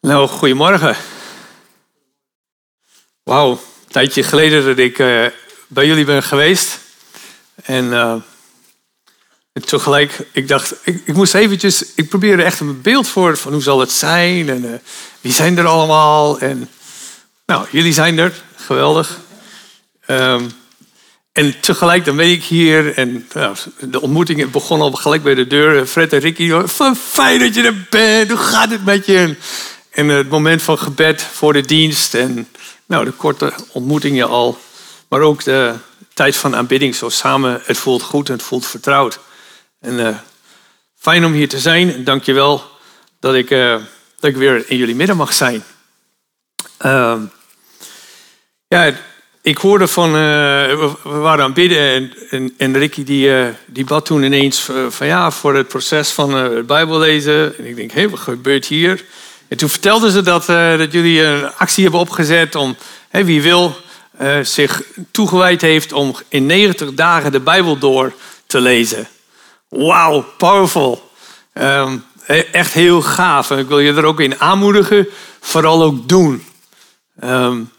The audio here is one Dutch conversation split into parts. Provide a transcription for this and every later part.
Nou, goedemorgen. Wauw, een tijdje geleden dat ik uh, bij jullie ben geweest. En, en tegelijk, ik dacht, ik, ik, moest eventjes, ik probeerde echt een beeld voor van hoe zal het zijn en uh, wie zijn er allemaal. En nou, jullie zijn er, geweldig. Um, en tegelijk, dan ben ik hier en nou, de ontmoeting begon al gelijk bij de deur. Fred en Ricky, fijn dat je er bent, hoe gaat het met je? En het moment van gebed voor de dienst en nou, de korte ontmoetingen al. Maar ook de tijd van aanbidding zo samen. Het voelt goed en het voelt vertrouwd. En uh, fijn om hier te zijn. Dank je wel dat ik, uh, dat ik weer in jullie midden mag zijn. Uh, ja, ik hoorde van, uh, we waren aan het en, en, en Ricky die, die bad toen ineens van ja, voor het proces van het Bijbel lezen. En ik denk, hé, wat gebeurt hier? En toen vertelden ze dat, uh, dat jullie een actie hebben opgezet om hè, wie wil uh, zich toegewijd heeft om in 90 dagen de Bijbel door te lezen. Wauw, powerful. Um, echt heel gaaf. En ik wil je er ook in aanmoedigen, vooral ook doen. Um,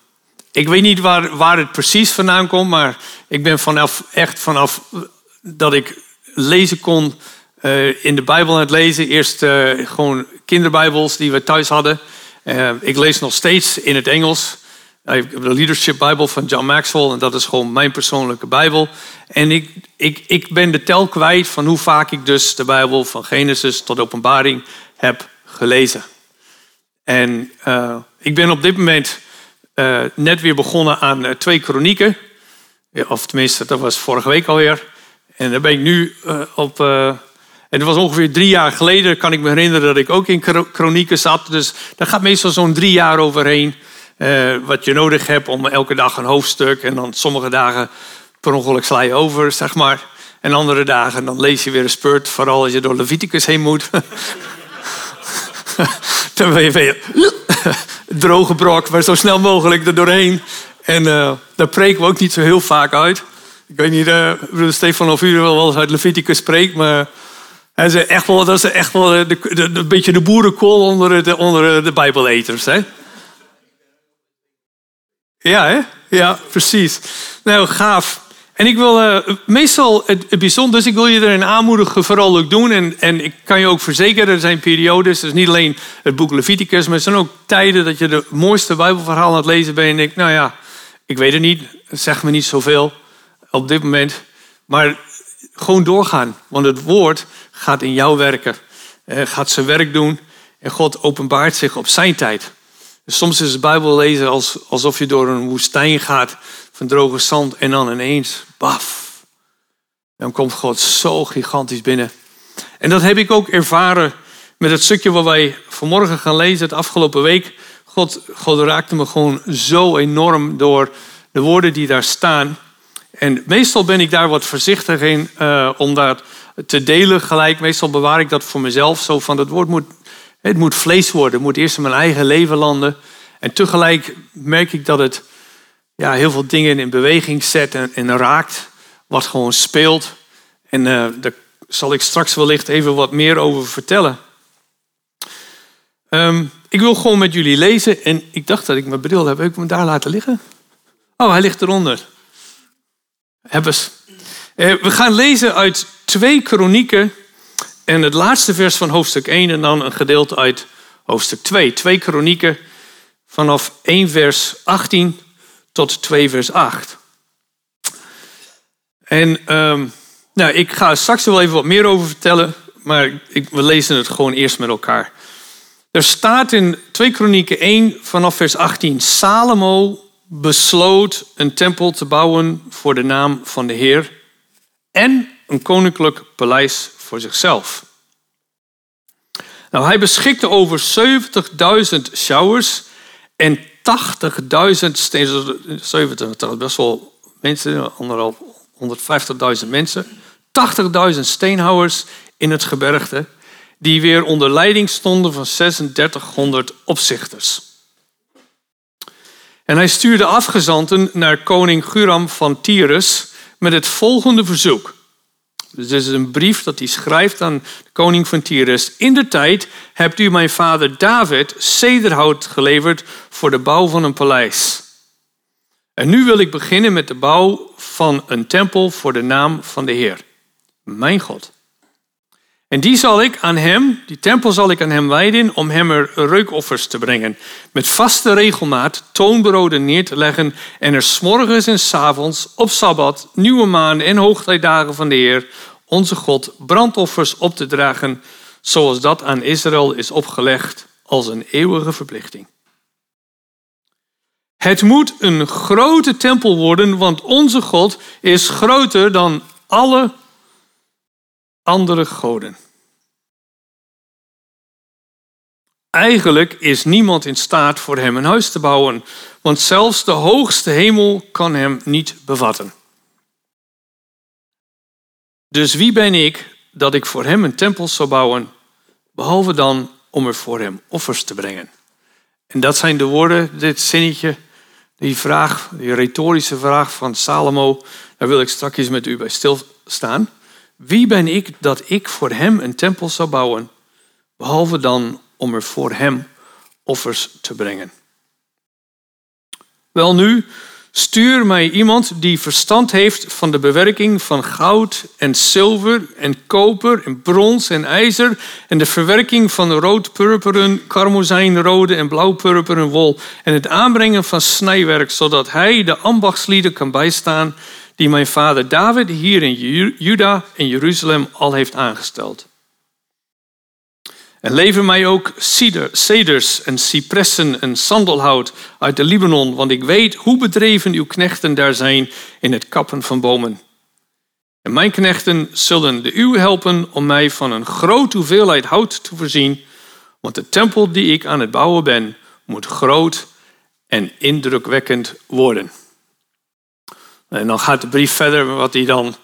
ik weet niet waar, waar het precies vandaan komt, maar ik ben vanaf, echt vanaf dat ik lezen kon uh, in de Bijbel aan het lezen. Eerst uh, gewoon kinderbijbels die we thuis hadden. Uh, ik lees nog steeds in het Engels. Ik heb de Leadership Bijbel van John Maxwell en dat is gewoon mijn persoonlijke Bijbel. En ik, ik, ik ben de tel kwijt van hoe vaak ik dus de Bijbel van Genesis tot Openbaring heb gelezen. En ik ben op dit moment net weer begonnen aan twee kronieken. Of tenminste, dat was vorige week alweer. En daar ben ik nu op en dat was ongeveer drie jaar geleden, kan ik me herinneren dat ik ook in kronieken zat. Dus daar gaat meestal zo'n drie jaar overheen. Uh, wat je nodig hebt om elke dag een hoofdstuk. En dan sommige dagen per ongeluk sla je over, zeg maar. En andere dagen dan lees je weer een spurt. Vooral als je door Leviticus heen moet. dan ben je veel droge brok, maar zo snel mogelijk er doorheen. En uh, daar preken we ook niet zo heel vaak uit. Ik weet niet, uh, Stefan of u wel eens uit Leviticus spreekt, maar dat is echt wel, dat echt wel de, de, een beetje de boerenkool onder de, onder de bijbeleters. Hè? Ja, hè? Ja, precies. Nou, gaaf. En ik wil meestal het, het, bijzonder, dus ik wil je erin aanmoedigen, vooral ook doen. En, en ik kan je ook verzekeren, er zijn periodes, dus niet alleen het boek Leviticus, maar er zijn ook tijden dat je de mooiste Bijbelverhalen aan het lezen bent. En ik, nou ja, ik weet het niet, zeg me niet zoveel op dit moment. Maar gewoon doorgaan, want het woord gaat in jou werken. Gaat zijn werk doen en God openbaart zich op zijn tijd. Dus soms is het Bijbel lezen als, alsof je door een woestijn gaat van droge zand en dan ineens, baf. Dan komt God zo gigantisch binnen. En dat heb ik ook ervaren met het stukje wat wij vanmorgen gaan lezen, het afgelopen week. God, God raakte me gewoon zo enorm door de woorden die daar staan. En meestal ben ik daar wat voorzichtig in uh, om dat te delen gelijk. Meestal bewaar ik dat voor mezelf. Zo van het woord moet, het moet vlees worden. Het moet eerst in mijn eigen leven landen. En tegelijk merk ik dat het ja, heel veel dingen in beweging zet en, en raakt. Wat gewoon speelt. En uh, daar zal ik straks wellicht even wat meer over vertellen. Um, ik wil gewoon met jullie lezen. En ik dacht dat ik mijn bril heb. Heb ik hem daar laten liggen? Oh, hij ligt eronder. Hebbes. Uh, we gaan lezen uit twee kronieken en het laatste vers van hoofdstuk 1 en dan een gedeelte uit hoofdstuk 2. Twee kronieken vanaf 1 vers 18 tot 2 vers 8. En um, nou, ik ga straks wel even wat meer over vertellen, maar ik, we lezen het gewoon eerst met elkaar. Er staat in 2 Kronieken 1 vanaf vers 18: Salomo besloot een tempel te bouwen voor de naam van de Heer en een koninklijk paleis voor zichzelf. Nou, hij beschikte over 70.000 showers en 80.000 stenen. 70, dat is best wel mensen, anderhalf, 150.000 mensen. 80.000 steenhouwers in het gebergte, die weer onder leiding stonden van 3600 opzichters. En hij stuurde afgezanten naar koning Guram van Tyrus met het volgende verzoek. Dus dit is een brief dat hij schrijft aan de koning van Tyrus. In de tijd hebt u mijn vader David cederhout geleverd voor de bouw van een paleis. En nu wil ik beginnen met de bouw van een tempel voor de naam van de Heer, mijn God. En die zal ik aan hem, die tempel zal ik aan hem wijden om hem er reukoffers te brengen. Met vaste regelmaat toonbroden neer te leggen en er s'morgens en s'avonds op Sabbat, nieuwe maan en hoogtijdagen van de Heer, onze God, brandoffers op te dragen, zoals dat aan Israël is opgelegd als een eeuwige verplichting. Het moet een grote tempel worden, want onze God is groter dan alle andere goden. Eigenlijk is niemand in staat voor hem een huis te bouwen, want zelfs de hoogste hemel kan hem niet bevatten. Dus wie ben ik dat ik voor hem een tempel zou bouwen, behalve dan om er voor hem offers te brengen? En dat zijn de woorden, dit zinnetje, die vraag, die retorische vraag van Salomo, daar wil ik straks met u bij stilstaan. Wie ben ik dat ik voor hem een tempel zou bouwen, behalve dan om er voor hem offers te brengen? Wel nu, stuur mij iemand die verstand heeft van de bewerking van goud en zilver en koper en brons en ijzer en de verwerking van rood-purperen, karmozijnrode en blauw-purperen wol en het aanbrengen van snijwerk, zodat hij de ambachtslieden kan bijstaan die mijn vader David hier in Juda en Jeruzalem al heeft aangesteld. En lever mij ook ceders en cipressen en sandelhout uit de Libanon, want ik weet hoe bedreven uw knechten daar zijn in het kappen van bomen. En mijn knechten zullen de uw helpen om mij van een grote hoeveelheid hout te voorzien, want de tempel die ik aan het bouwen ben, moet groot en indrukwekkend worden. En dan gaat de brief verder wat hij dan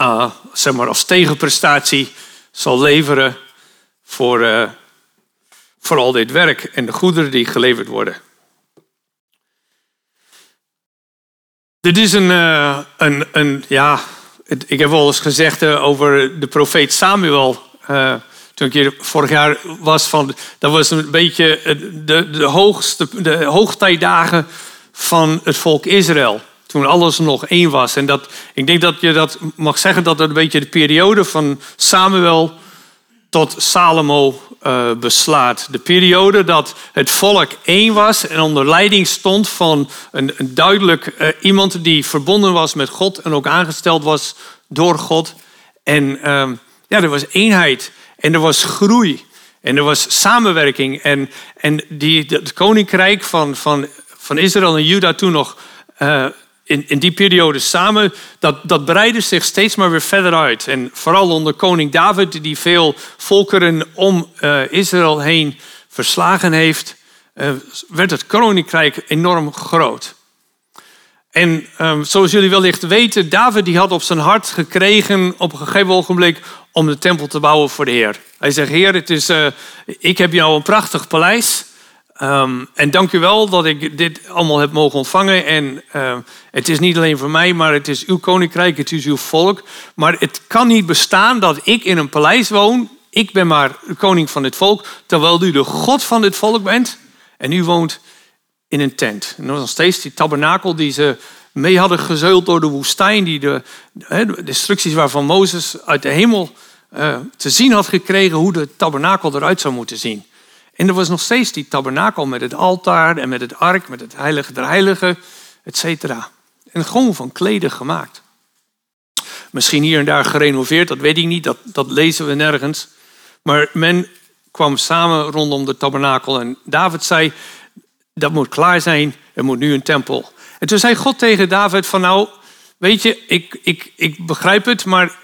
uh, zeg maar als tegenprestatie zal leveren voor, uh, voor al dit werk en de goederen die geleverd worden. Dit is een, uh, een, een ja, ik heb wel eens gezegd over de profeet Samuel. toen ik hier vorig jaar was, van, dat was een beetje de, de, hoogste, de hoogtijdagen van het volk Israël toen alles nog één was. En dat, ik denk dat je dat mag zeggen dat het een beetje de periode van Samuel tot Salomo uh, beslaat. De periode dat het volk één was en onder leiding stond van een, een duidelijk uh, iemand die verbonden was met God en ook aangesteld was door God. En uh, ja, er was eenheid en er was groei en er was samenwerking. En, en die, het koninkrijk van, van, van Israël en Juda toen nog uh, in, in die periode samen, dat, dat breidde zich steeds maar weer verder uit. En vooral onder koning David, die veel volkeren om uh, Israël heen verslagen heeft, uh, werd het koninkrijk enorm groot. En um, zoals jullie wellicht weten, David die had op zijn hart gekregen op een gegeven ogenblik om de tempel te bouwen voor de Heer. Hij zegt, Heer, het is, uh, ik heb jou een prachtig paleis. Um, en dank u wel dat ik dit allemaal heb mogen ontvangen. En uh, het is niet alleen voor mij, maar het is uw koninkrijk, het is uw volk. Maar het kan niet bestaan dat ik in een paleis woon. Ik ben maar koning van dit volk, terwijl u de God van dit volk bent. En u woont in een tent. En dat nog steeds die tabernakel die ze mee hadden gezeuld door de woestijn. Die de, de instructies waarvan Mozes uit de hemel uh, te zien had gekregen hoe de tabernakel eruit zou moeten zien. En er was nog steeds die tabernakel met het altaar en met het ark, met het heilige der heiligen, et cetera. En gewoon van kleden gemaakt. Misschien hier en daar gerenoveerd, dat weet ik niet, dat, dat lezen we nergens. Maar men kwam samen rondom de tabernakel en David zei, dat moet klaar zijn, er moet nu een tempel. En toen zei God tegen David van nou, weet je, ik, ik, ik begrijp het, maar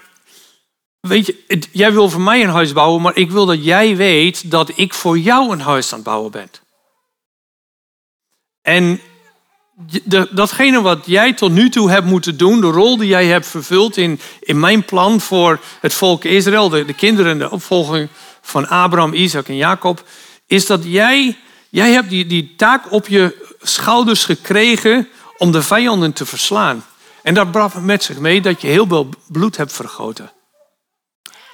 Weet je, jij wil voor mij een huis bouwen, maar ik wil dat jij weet dat ik voor jou een huis aan het bouwen ben. En datgene wat jij tot nu toe hebt moeten doen, de rol die jij hebt vervuld in, in mijn plan voor het volk Israël, de, de kinderen, de opvolging van Abraham, Isaac en Jacob, is dat jij, jij hebt die, die taak op je schouders gekregen om de vijanden te verslaan. En dat bracht met zich mee dat je heel veel bloed hebt vergoten.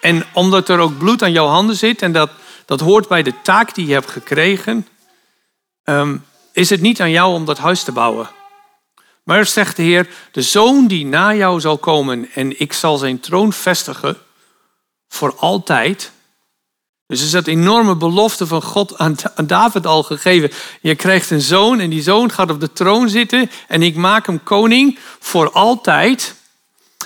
En omdat er ook bloed aan jouw handen zit en dat, dat hoort bij de taak die je hebt gekregen, ehm, is het niet aan jou om dat huis te bouwen. Maar zegt de Heer, de zoon die na jou zal komen en ik zal zijn troon vestigen voor altijd. Dus is dat enorme belofte van God aan, David al gegeven. Je krijgt een zoon en die zoon gaat op de troon zitten en ik maak hem koning voor altijd.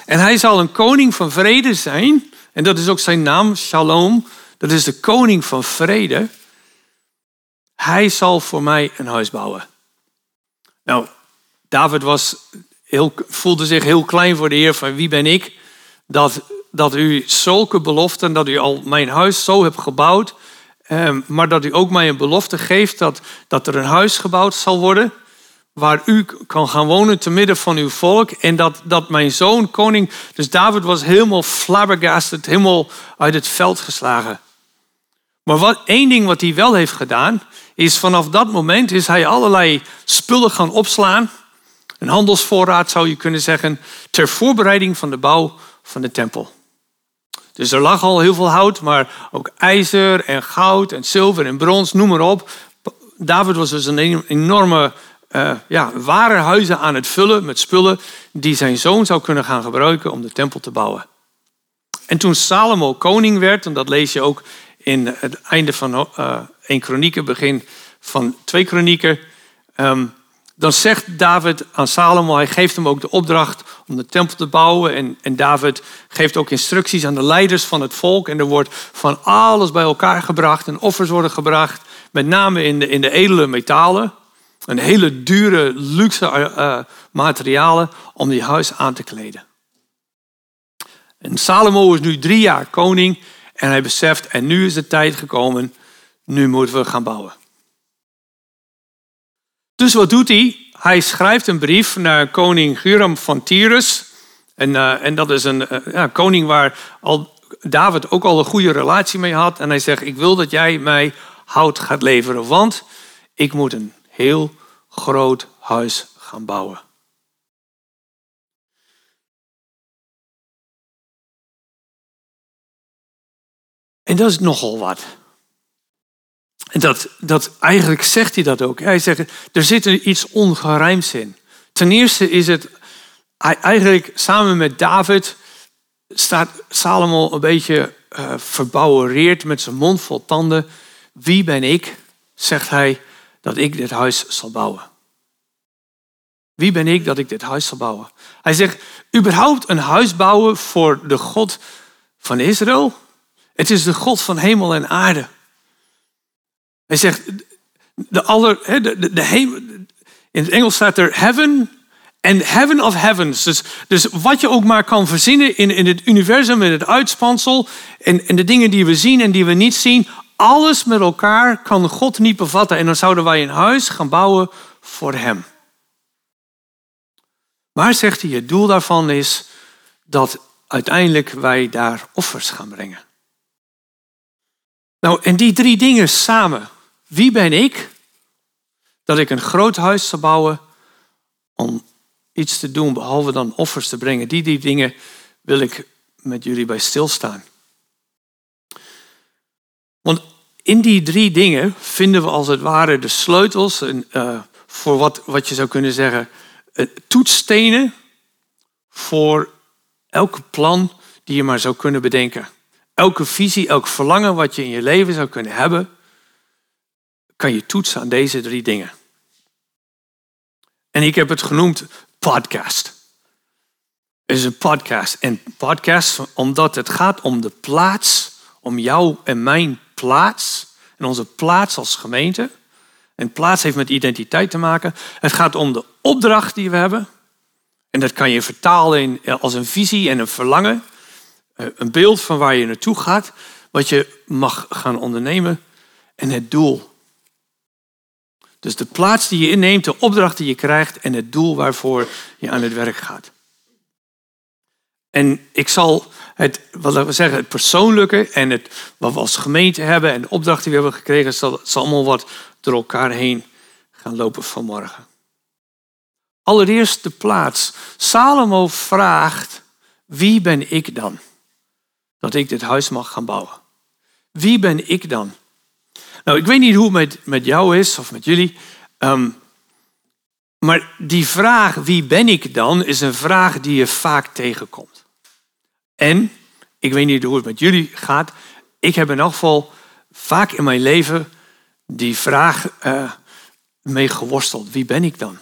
En hij zal een koning van vrede zijn. En dat is ook zijn naam, Shalom. Dat is de koning van vrede. Hij zal voor mij een huis bouwen. Nou, David was heel, voelde zich heel klein voor de Heer van wie ben ik? Dat, dat u zulke beloften, dat u al mijn huis zo hebt gebouwd. Eh, maar dat u ook mij een belofte geeft dat, dat er een huis gebouwd zal worden. Waar u kan gaan wonen te midden van uw volk. En dat, dat mijn zoon koning. Dus David was helemaal flabbergasted, helemaal uit het veld geslagen. Maar wat, één ding wat hij wel heeft gedaan, is vanaf dat moment is hij allerlei spullen gaan opslaan een handelsvoorraad zou je kunnen zeggen, ter voorbereiding van de bouw van de tempel. Dus er lag al heel veel hout, maar ook ijzer en goud en zilver en brons, noem maar op. David was dus een enorme uh, ja, warenhuizen aan het vullen met spullen die zijn zoon zou kunnen gaan gebruiken om de tempel te bouwen. En toen Salomo koning werd, en dat lees je ook in het einde van uh, eh, 1 Kronieken, begin van 2 Kronieken, um, dan zegt David aan Salomo, hij geeft hem ook de opdracht om de tempel te bouwen. En, en David geeft ook instructies aan de leiders van het volk. En er wordt van alles bij elkaar gebracht en offers worden gebracht. Met name in de, in de edele metalen. Een hele dure, luxe uh, materialen om die huis aan te kleden. En Salomo is nu drie jaar koning en hij beseft, en nu is de tijd gekomen, nu moeten we gaan bouwen. Dus wat doet hij? Hij schrijft een brief naar koning Guram van Tyrus. En, uh, en dat is een ja, koning waar al David ook al een goede relatie mee had. En hij zegt, ik wil dat jij mij hout gaat leveren, want ik moet een heel groot huis gaan bouwen. En dat is nogal wat. En dat, dat, eigenlijk zegt hij dat ook. Hij zegt, er zit er iets ongerijmds in. Ten eerste is het, eigenlijk samen met David staat Salomo een beetje uh, verbouwereerd met zijn mond vol tanden. Wie ben ik, zegt hij, dat ik dit huis zal bouwen? Wie ben ik dat ik dit huis zal bouwen? Hij zegt, überhaupt een huis bouwen voor de God van Israël? Het is de God van hemel en aarde. Hij zegt, de aller, de, de, de hemel, in het Engels staat er heaven en heaven of heavens. Dus, dus wat je ook maar kan verzinnen in, in het universum, in het uitspansel, en, en de dingen die we zien en die we niet zien, alles met elkaar kan God niet bevatten. En dan zouden wij een huis gaan bouwen voor Hem. Maar zegt hij, het doel daarvan is dat uiteindelijk wij daar offers gaan brengen. Nou, en die drie dingen samen, wie ben ik dat ik een groot huis zou bouwen om iets te doen behalve dan offers te brengen? Die, die dingen wil ik met jullie bij stilstaan. In die drie dingen vinden we als het ware de sleutels uh, voor wat, wat je zou kunnen zeggen uh, toetsstenen voor elke plan die je maar zou kunnen bedenken. Elke visie, elk verlangen wat je in je leven zou kunnen hebben, kan je toetsen aan deze drie dingen. En ik heb het genoemd podcast. Is een podcast. En podcast omdat het gaat om de plaats, om jou en mijn plaats. En onze plaats als gemeente. En plaats heeft met identiteit te maken. Het gaat om de opdracht die we hebben. En dat kan je vertalen in, als een visie en een verlangen. Eh, een beeld van waar je naartoe gaat. Wat je mag gaan ondernemen. En het doel. Dus de plaats die je inneemt, de opdracht die je krijgt en het doel waarvoor je aan het werk gaat. En ik zal het, wat we zeggen, het persoonlijke en het, wat we als gemeente hebben en de opdracht die we hebben gekregen, zal, zal allemaal wat door elkaar heen gaan lopen vanmorgen. Allereerst de plaats. Salomo vraagt, wie ben ik dan? dat ik dit huis mag gaan bouwen. Wie ben ik dan? Nou, ik weet niet hoe het met, met jou is of met jullie. Ehm, maar die vraag, wie ben ik dan, is een vraag die je vaak tegenkomt. En, ik weet niet hoe het met jullie gaat, ik heb in elk geval vaak in mijn leven die vraag uh, mee geworsteld. Wie ben ik dan?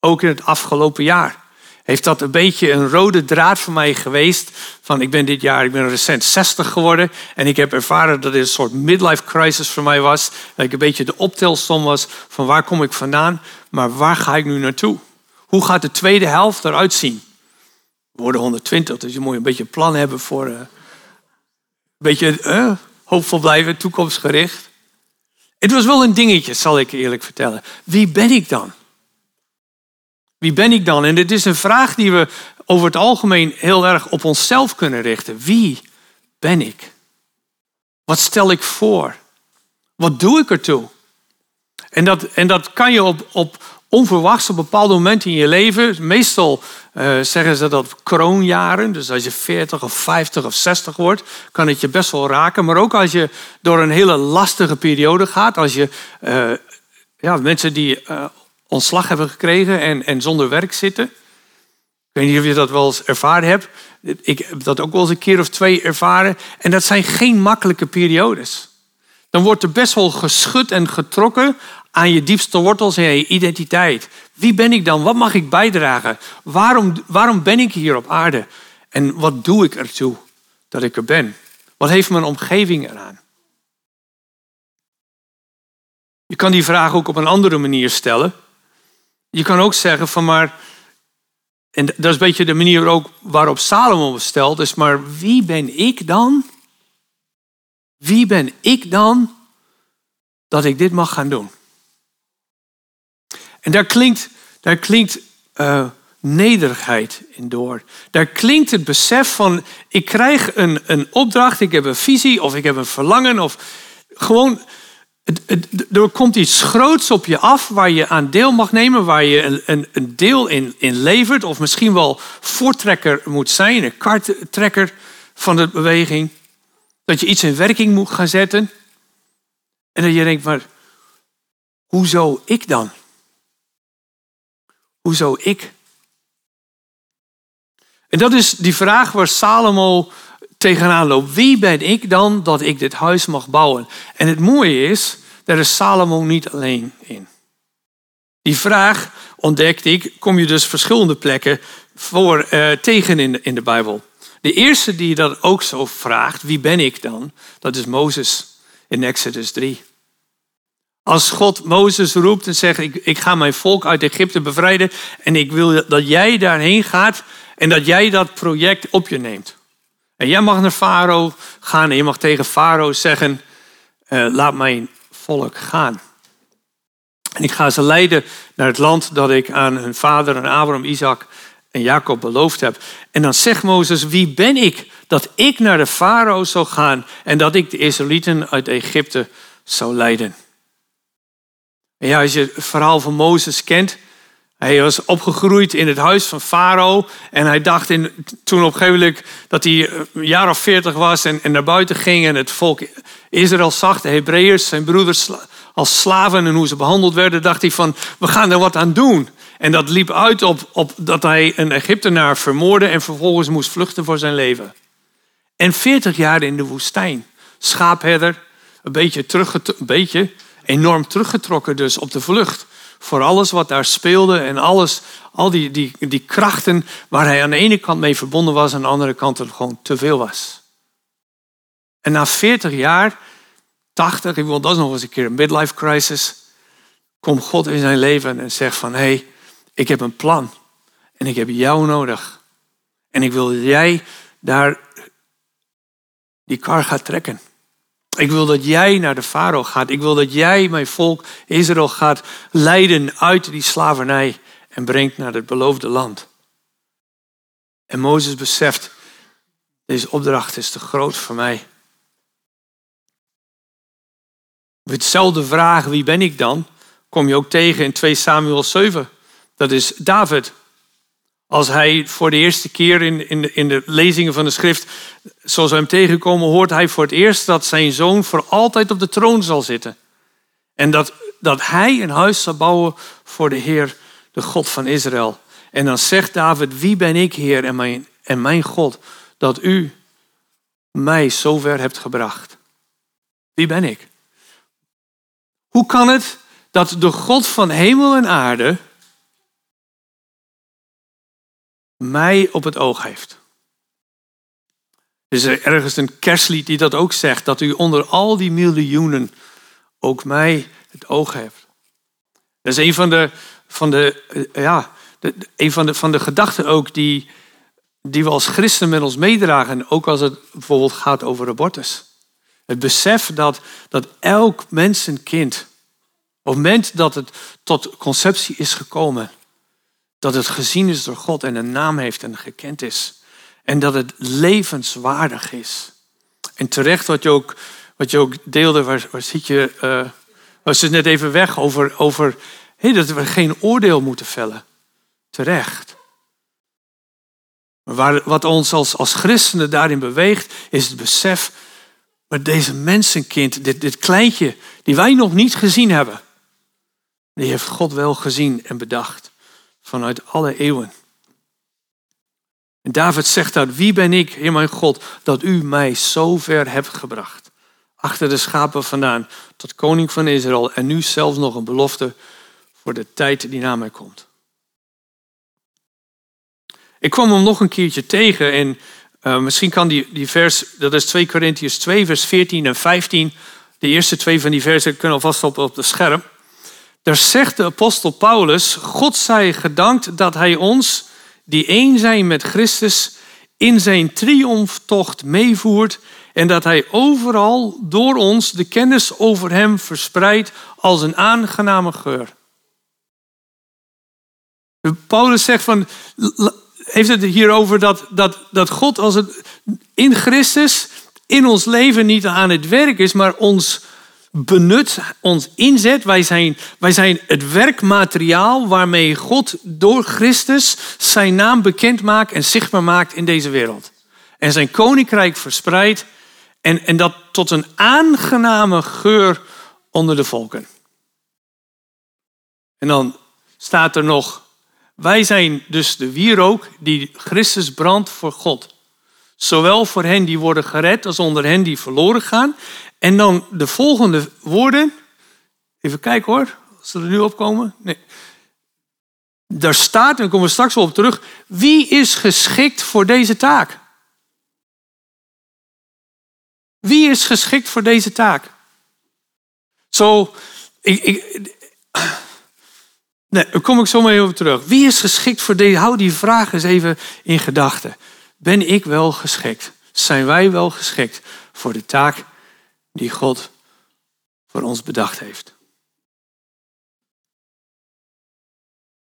Ook in het afgelopen jaar heeft dat een beetje een rode draad voor mij geweest. Van ik ben dit jaar, ik ben recent 60 geworden. En ik heb ervaren dat dit een soort midlife crisis voor mij was. Dat ik een beetje de optelsom was van waar kom ik vandaan, maar waar ga ik nu naartoe? Hoe gaat de tweede helft eruit zien? Worden 120, dus je moet een beetje een plan hebben voor uh, een beetje uh, hoopvol blijven, toekomstgericht. Het was wel een dingetje, zal ik eerlijk vertellen. Wie ben ik dan? Wie ben ik dan? En dit is een vraag die we over het algemeen heel erg op onszelf kunnen richten. Wie ben ik? Wat stel ik voor? Wat doe ik ertoe? En dat, en dat kan je op, op onverwachts op bepaalde momenten in je leven. Meestal uh, zeggen ze dat kroonjaren. Dus als je 40 of 50 of 60 wordt, kan het je best wel raken. Maar ook als je door een hele lastige periode gaat. Als je uh, ja, mensen die uh, ontslag hebben gekregen en, en zonder werk zitten. Ik weet niet of je dat wel eens ervaren hebt. Ik heb dat ook wel eens een keer of twee ervaren. En dat zijn geen makkelijke periodes. Dan wordt er best wel geschud en getrokken aan je diepste wortels en je identiteit. Wie ben ik dan? Wat mag ik bijdragen? Waarom, waarom ben ik hier op aarde? En wat doe ik ertoe dat ik er ben? Wat heeft mijn omgeving eraan? Je kan die vraag ook op een andere manier stellen. Je kan ook zeggen van maar, en dat is een beetje de manier ook waarop Salomo stelt, is maar wie ben ik dan? Wie ben ik dan dat ik dit mag gaan doen? En daar klinkt, daar klinkt uh, nederigheid in door. Daar klinkt het besef van, ik krijg een, een opdracht, ik heb een visie of ik heb een verlangen of gewoon er komt iets groots op je af waar je aan deel mag nemen, waar je een, een, een deel in, in levert, of misschien wel voortrekker moet zijn, een karttrekker van de beweging. Dat je iets in werking moet gaan zetten. En dat je denkt, maar hoezo ik dan? Hoezo ik? En dat is die vraag waar Salomo tegenaan loopt. Wie ben ik dan dat ik dit huis mag bouwen? En het mooie is, daar is Salomo niet alleen in. Die vraag ontdekte ik, kom je dus verschillende plekken voor, uh, tegen in de, in de Bijbel. De eerste die dat ook zo vraagt, wie ben ik dan? Dat is Mozes in Exodus 3. Als God Mozes roept en zegt, ik, ik ga mijn volk uit Egypte bevrijden en ik wil dat jij daarheen gaat en dat jij dat project op je neemt. En jij mag naar Farao gaan en je mag tegen Farao zeggen, uh, laat mijn volk gaan. En ik ga ze leiden naar het land dat ik aan hun vader, Abraham, Isaac Jacob beloofd heb. En dan zegt Mozes, wie ben ik dat ik naar de farao zou gaan en dat ik de Israëlieten uit Egypte zou leiden? En ja, als je het verhaal van Mozes kent, hij was opgegroeid in het huis van Farao. En hij dacht in, toen op een gegeven moment dat hij een jaar of veertig was en, en, naar buiten ging. En het volk Israël zag, de Hebreeërs, zijn broeders als slaven en hoe ze behandeld werden. Dacht hij van, we gaan er wat aan doen. En dat liep uit op, op dat hij een Egyptenaar vermoordde en vervolgens moest vluchten voor zijn leven. En veertig jaar in de woestijn. Schaapherder, een beetje, een beetje enorm teruggetrokken dus op de vlucht voor alles wat daar speelde en alles, al die, die, die krachten waar hij aan de ene kant mee verbonden was, aan de andere kant het gewoon te veel was. En na 40 jaar, 80, ik wil dat nog eens een keer een midlife crisis, komt God in zijn leven en zegt van hé, hey, ik heb een plan en ik heb jou nodig. En ik wil dat jij daar die kar gaat trekken. Ik wil dat jij naar de farao gaat. Ik wil dat jij mijn volk Israël gaat leiden uit die slavernij en brengt naar het beloofde land. En Mozes beseft, deze opdracht is te groot voor mij. Hetzelfde vraag, wie ben ik dan, kom je ook tegen in 2 Samuel 7. Dat is David. Als hij voor de eerste keer in, in, de, in de lezingen van de schrift, zoals we hem tegenkomen, hoort hij voor het eerst dat zijn zoon voor altijd op de troon zal zitten. En dat, dat hij een huis zal bouwen voor de Heer, de God van Israël. En dan zegt David, wie ben ik, Heer en mijn, en mijn God, dat u mij zover hebt gebracht? Wie ben ik? Hoe kan het dat de God van hemel en aarde mij op het oog heeft? Er is ergens een kerstlied die dat ook zegt, dat u onder al die miljoenen ook mij het oog heeft. Dat is een van de, van de, eh, ja, een van de, van de gedachten ook die, die we als christen met ons meedragen. Ook als het bijvoorbeeld gaat over abortus. Het besef dat, dat elk mensenkind, op het moment dat het tot conceptie is gekomen, dat het gezien is door God en een naam heeft en gekend is. En dat het levenswaardig is. En terecht wat je ook, wat je ook deelde, waar, waar zit je, uh, was het net even weg over, over hey, dat we geen oordeel moeten vellen. Terecht. Maar wat ons als, als christenen daarin beweegt, is het besef, maar deze mensenkind, dit, dit kleintje, die wij nog niet gezien hebben, die heeft God wel gezien en bedacht vanuit alle eeuwen. En David zegt dat, wie ben ik, Heer mijn God, dat u mij zo ver hebt gebracht. Achter de schapen vandaan, tot koning van Israël en nu zelfs nog een belofte voor de tijd die na mij komt. Ik kwam hem nog een keertje tegen en uh, misschien kan die, die vers, dat is 2 Korintiërs 2, vers 14 en 15. De eerste twee van die versen kunnen alvast op, op de scherm. Daar zegt de apostel Paulus, God zij gedankt dat hij ons, die één zijn met Christus, in zijn triomftocht meevoert en dat hij overal door ons de kennis over hem verspreidt als een aangename geur. Paulus zegt van, heeft het hierover dat, dat, dat God als het in Christus in ons leven niet aan het werk is, maar ons benut, ons inzet. Wij zijn, wij zijn het werkmateriaal waarmee God door Christus zijn naam bekend maakt en zichtbaar maakt in deze wereld. En zijn koninkrijk verspreidt en, en dat tot een aangename geur onder de volken. En dan staat er nog wij zijn dus de wierook die Christus brandt voor God. Zowel voor hen die worden gered als onder hen die verloren gaan. En dan de volgende woorden. Even kijken hoor, als ze er nu opkomen. Nee. Daar staat, en komen we straks wel op terug. Wie is geschikt voor deze taak? Wie is geschikt voor deze taak? Zo, ik, Nee, daar kom ik zo mee over terug. Wie is geschikt voor deze? Hou die vraag eens even in gedachten. Ben ik wel geschikt? Zijn wij wel geschikt voor de taak die God voor ons bedacht heeft?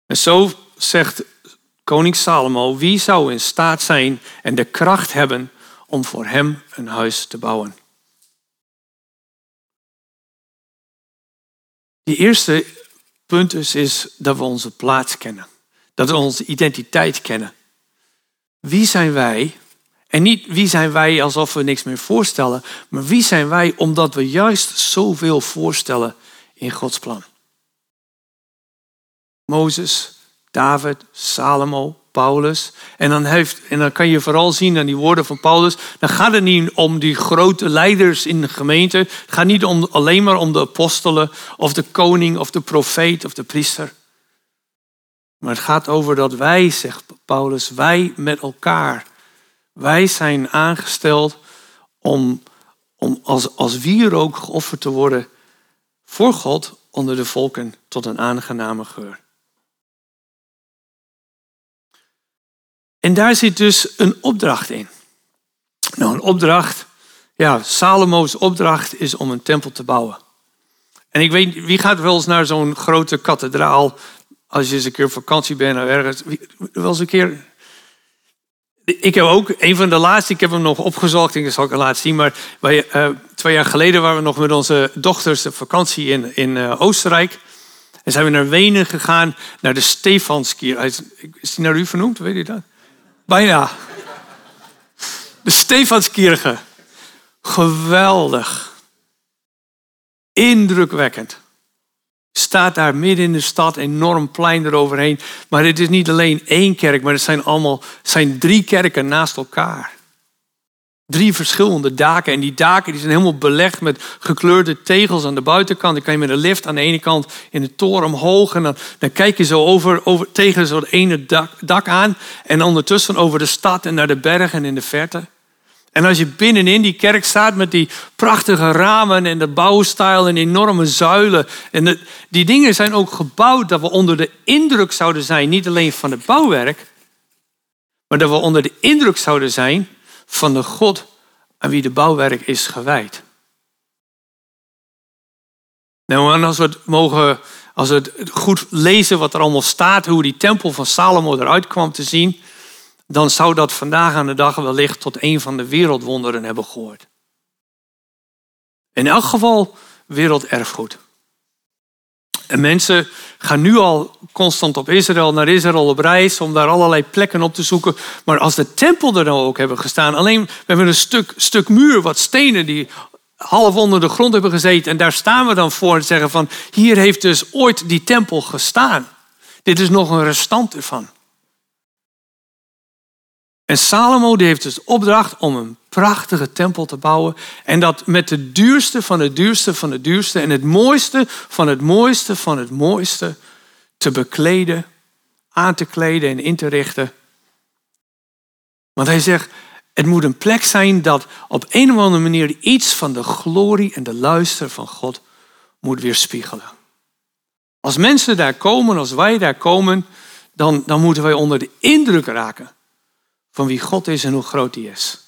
En zo zegt koning Salomo, wie zou in staat zijn en de kracht hebben om voor hem een huis te bouwen? Die eerste punt dus is dat we onze plaats kennen. Dat we onze identiteit kennen. Wie zijn wij? En niet wie zijn wij alsof we niks meer voorstellen, maar wie zijn wij omdat we juist zoveel voorstellen in Gods plan. Mozes, David, Salomo, Paulus. En dan, heeft, en dan kan je vooral zien aan die woorden van Paulus. Dan gaat het niet om die grote leiders in de gemeente. Het gaat niet om, alleen maar om de apostelen of de koning of de profeet of de priester. Maar het gaat over dat wij, zegt Paulus, wij met elkaar. Wij zijn aangesteld om, om als, als wierook geofferd te worden voor God onder de volken tot een aangename geur. En daar zit dus een opdracht in. Nou, een opdracht, ja, Salomo's opdracht is om een tempel te bouwen. En ik weet, wie gaat wel eens naar zo'n grote kathedraal als je eens een keer op vakantie bent of ergens? Wel eens een keer. Ik heb ook een van de laatste, ik heb hem nog opgezocht, ik zal ik laten zien, maar uh, twee jaar geleden waren we nog met onze dochters op vakantie in, in uh, Oostenrijk. En zijn we naar Wenen gegaan, naar de Stefanskier. Is die naar u vernoemd, weet je dat? Bijna. De Stefanskirche. Geweldig. Indrukwekkend. Staat daar midden in de stad, enorm plein eroverheen. Maar het is niet alleen één kerk, maar het zijn allemaal zijn drie kerken naast elkaar. Drie verschillende daken. En die daken die zijn helemaal belegd met gekleurde tegels aan de buitenkant. Dan kan je met een lift aan de ene kant in de toren omhoog. En dan, dan kijk je zo over, over, tegen zo'n ene dak, dak aan. En ondertussen over de stad en naar de bergen in de verte. En als je binnenin die kerk staat met die prachtige ramen en de bouwstijl en enorme zuilen. En die dingen zijn ook gebouwd dat we onder de indruk zouden zijn, niet alleen van het bouwwerk, maar dat we onder de indruk zouden zijn van de God aan wie de bouwwerk is gewijd. Nou, en als we het mogen, als we het goed lezen wat er allemaal staat, hoe die tempel van Salomo eruit kwam te zien, dan zou dat vandaag aan de dag wellicht tot een van de wereldwonderen hebben gehoord. In elk geval werelderfgoed. En mensen gaan nu al constant op Israël, naar Israël op reis, om daar allerlei plekken op te zoeken. Maar als de tempel er nou ook hebben gestaan, alleen we hebben een stuk, stuk muur, wat stenen die half onder de grond hebben gezeten. En daar staan we dan voor en zeggen van, hier heeft dus ooit die tempel gestaan. Dit is nog een restant ervan. En Salomo die heeft dus opdracht om een prachtige tempel te bouwen. En dat met de duurste van het duurste van het duurste. En het mooiste van het mooiste van het mooiste te bekleden, aan te kleden en in te richten. Want hij zegt, het moet een plek zijn dat op een of andere manier iets van de glorie en de luister van God moet weerspiegelen. Als mensen daar komen, als wij daar komen, dan, dan moeten wij onder de indruk raken van wie God is en hoe groot hij is.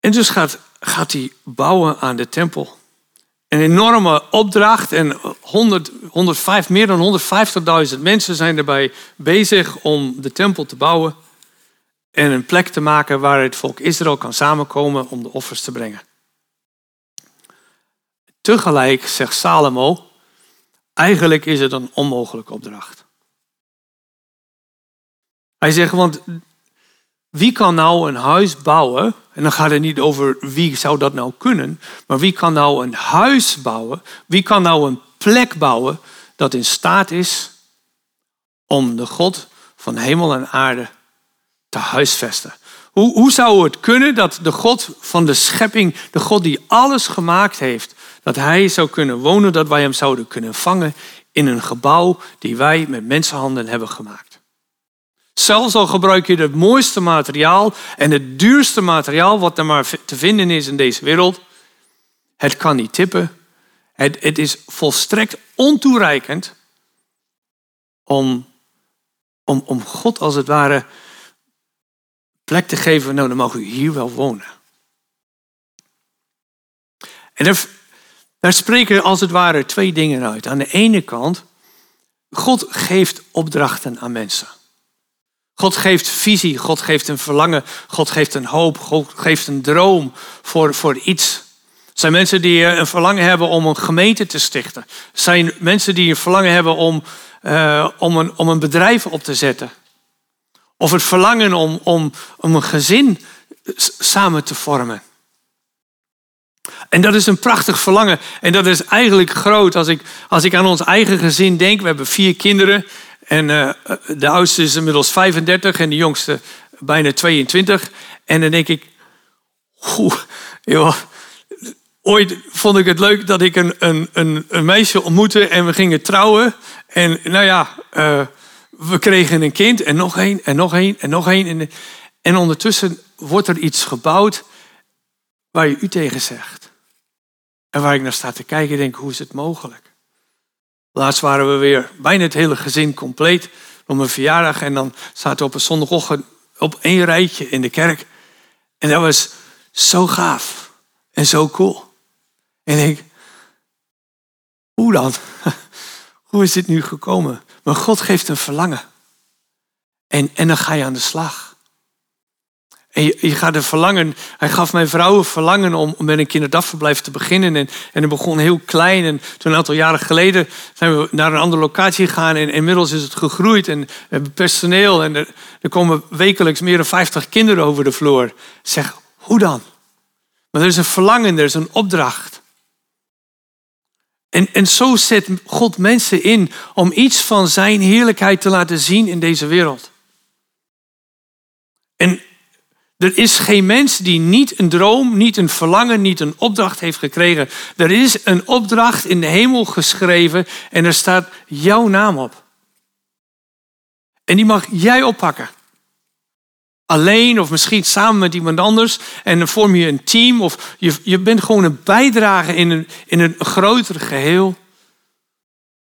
En dus gaat, gaat hij bouwen aan de tempel. Een enorme opdracht en 100, 105, meer dan 150.000 mensen zijn erbij bezig om de tempel te bouwen. En een plek te maken waar het volk Israël kan samenkomen om de offers te brengen. Tegelijk zegt Salomo, Eigenlijk is het een onmogelijke opdracht. Hij zegt, want wie kan nou een huis bouwen? En dan gaat het niet over wie zou dat nou kunnen, maar wie kan nou een huis bouwen? Wie kan nou een plek bouwen dat in staat is om de God van hemel en aarde te huisvesten? Hoe, hoe zou het kunnen dat de God van de schepping, de God die alles gemaakt heeft, dat hij zou kunnen wonen, dat wij hem zouden kunnen vangen in een gebouw die wij met mensenhanden hebben gemaakt. Zelfs al gebruik je het mooiste materiaal en het duurste materiaal wat er maar te vinden is in deze wereld, het kan niet tippen. Het, het is volstrekt ontoereikend om, om, om God als het ware plek te geven. Nou, dan mag u hier wel wonen. En daar spreken als het ware twee dingen uit. Aan de ene kant, God geeft opdrachten aan mensen. God geeft visie, God geeft een verlangen, God geeft een hoop, God geeft een droom voor, voor iets. Er zijn mensen die een verlangen hebben om een gemeente te stichten. Er zijn mensen die een verlangen hebben om, uh, om, een, om een bedrijf op te zetten. Of het verlangen om, om, om een gezin samen te vormen. En dat is een prachtig verlangen. En dat is eigenlijk groot als ik, als ik aan ons eigen gezin denk. We hebben vier kinderen. En uh, de oudste is inmiddels 35 en de jongste bijna 22. En dan denk ik, oeh, joh, ooit vond ik het leuk dat ik een, een, een, een, meisje ontmoette en we gingen trouwen. En nou ja, uh, we kregen een kind en nog één en nog één en nog één. En, en ondertussen wordt er iets gebouwd waar je u tegen zegt. En waar ik naar sta te kijken, denk hoe is het mogelijk? Laatst waren we weer bijna het hele gezin compleet op mijn verjaardag. En dan zaten we op een zondagochtend op één rijtje in de kerk. En dat was zo gaaf en zo cool. En ik denk, hoe dan? Hoe is dit nu gekomen? Maar God geeft een verlangen. En, en dan ga je aan de slag. En je, gaat er verlangen. Hij gaf mijn vrouw een verlangen om, om met een kinderdagverblijf te beginnen. En, en het begon heel klein. En toen een aantal jaren geleden zijn we naar een andere locatie gegaan. En inmiddels is het gegroeid. En we hebben personeel. En er, er komen wekelijks meer dan 50 kinderen over de vloer. Zeg, hoe dan? Maar er is een verlangen, er is een opdracht. En, en zo zet God mensen in om iets van zijn heerlijkheid te laten zien in deze wereld. En er is geen mens die niet een droom, niet een verlangen, niet een opdracht heeft gekregen. Er is een opdracht in de hemel geschreven en er staat jouw naam op. En die mag jij oppakken. Alleen of misschien samen met iemand anders. En dan vorm je een team of je, je bent gewoon een bijdrage in een, in een groter geheel.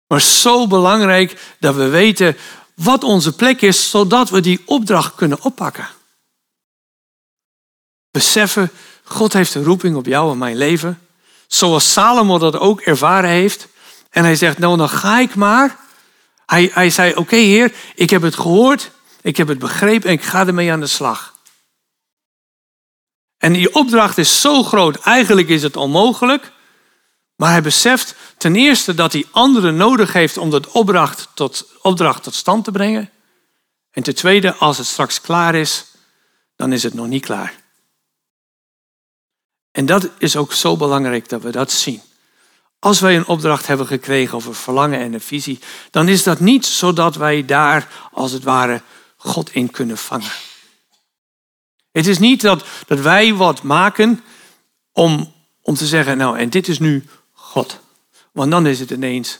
Maar zo belangrijk dat we weten wat onze plek is, zodat we die opdracht kunnen oppakken. Beseffen, God heeft een roeping op jou en mijn leven. Zoals Salomo dat ook ervaren heeft. En hij zegt, nou dan ga ik maar. Hij, hij zei, oké heer, ik heb het gehoord. Ik heb het begrepen en ik ga ermee aan de slag. En die opdracht is zo groot, eigenlijk is het onmogelijk. Maar hij beseft ten eerste dat hij anderen nodig heeft om dat opdracht tot, opdracht tot stand te brengen. En ten tweede, als het straks klaar is, dan is het nog niet klaar. En dat is ook zo belangrijk dat we dat zien. Als wij een opdracht hebben gekregen een verlangen en een visie, dan is dat niet zodat wij daar als het ware God in kunnen vangen. Het is niet dat, dat wij wat maken om, om te zeggen, nou en dit is nu God. Want dan is het ineens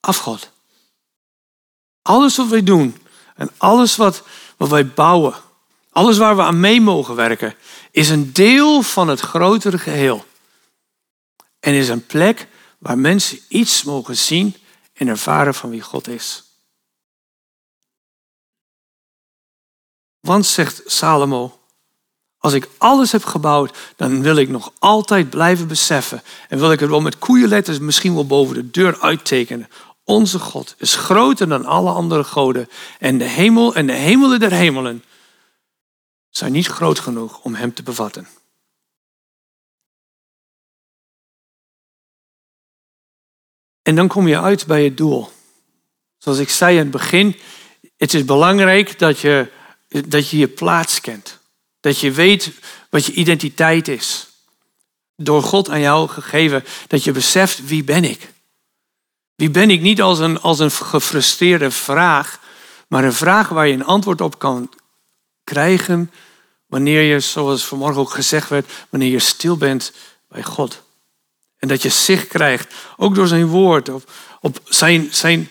afgod. Alles wat wij doen en alles wat, wat wij bouwen, alles waar we aan mee mogen werken, is een deel van het grotere geheel. En is een plek waar mensen iets mogen zien en ervaren van wie God is. Want, zegt Salomo, als ik alles heb gebouwd, dan wil ik nog altijd blijven beseffen. En wil ik het wel met koeienletters misschien wel boven de deur uittekenen. Onze God is groter dan alle andere goden. En de hemel en de hemelen der hemelen zijn niet groot genoeg om hem te bevatten. En dan kom je uit bij het doel. Zoals ik zei in het begin, het is belangrijk dat je dat je je plaats kent. Dat je weet wat je identiteit is. Door God aan jou gegeven, dat je beseft wie ben ik. Wie ben ik niet als een, als een gefrustreerde vraag, maar een vraag waar je een antwoord op kan krijgen wanneer je, zoals vanmorgen ook gezegd werd, wanneer je stil bent bij God. En dat je zicht krijgt, ook door zijn woord, op, op zijn, zijn,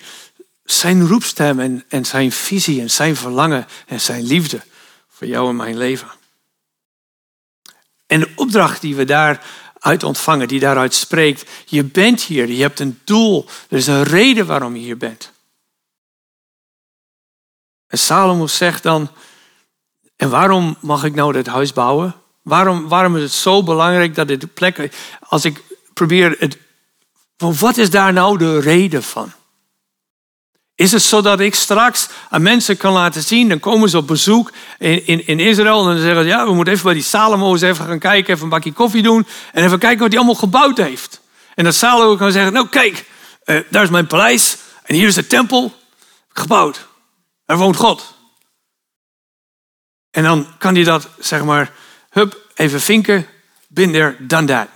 zijn roepstem en, en zijn visie en zijn verlangen en zijn liefde voor jou en mijn leven. En de opdracht die we daaruit ontvangen, die daaruit spreekt, je bent hier, je hebt een doel, er is een reden waarom je hier bent. En Salomo zegt dan, en waarom mag ik nou dit huis bouwen? Waarom, waarom is het zo belangrijk dat dit plek, als ik probeer het, wat is daar nou de reden van? Is het zo dat ik straks aan mensen kan laten zien, dan komen ze op bezoek in, in, in Israël en dan zeggen ze, ja, we moeten even bij die Salomo eens even gaan kijken, even een bakje koffie doen en even kijken wat hij allemaal gebouwd heeft. En dat Salomo kan zeggen, nou kijk, uh, daar is mijn paleis en hier is de tempel gebouwd. Er woont God. En dan kan hij dat, zeg maar, hup, even vinken, bin there, done that.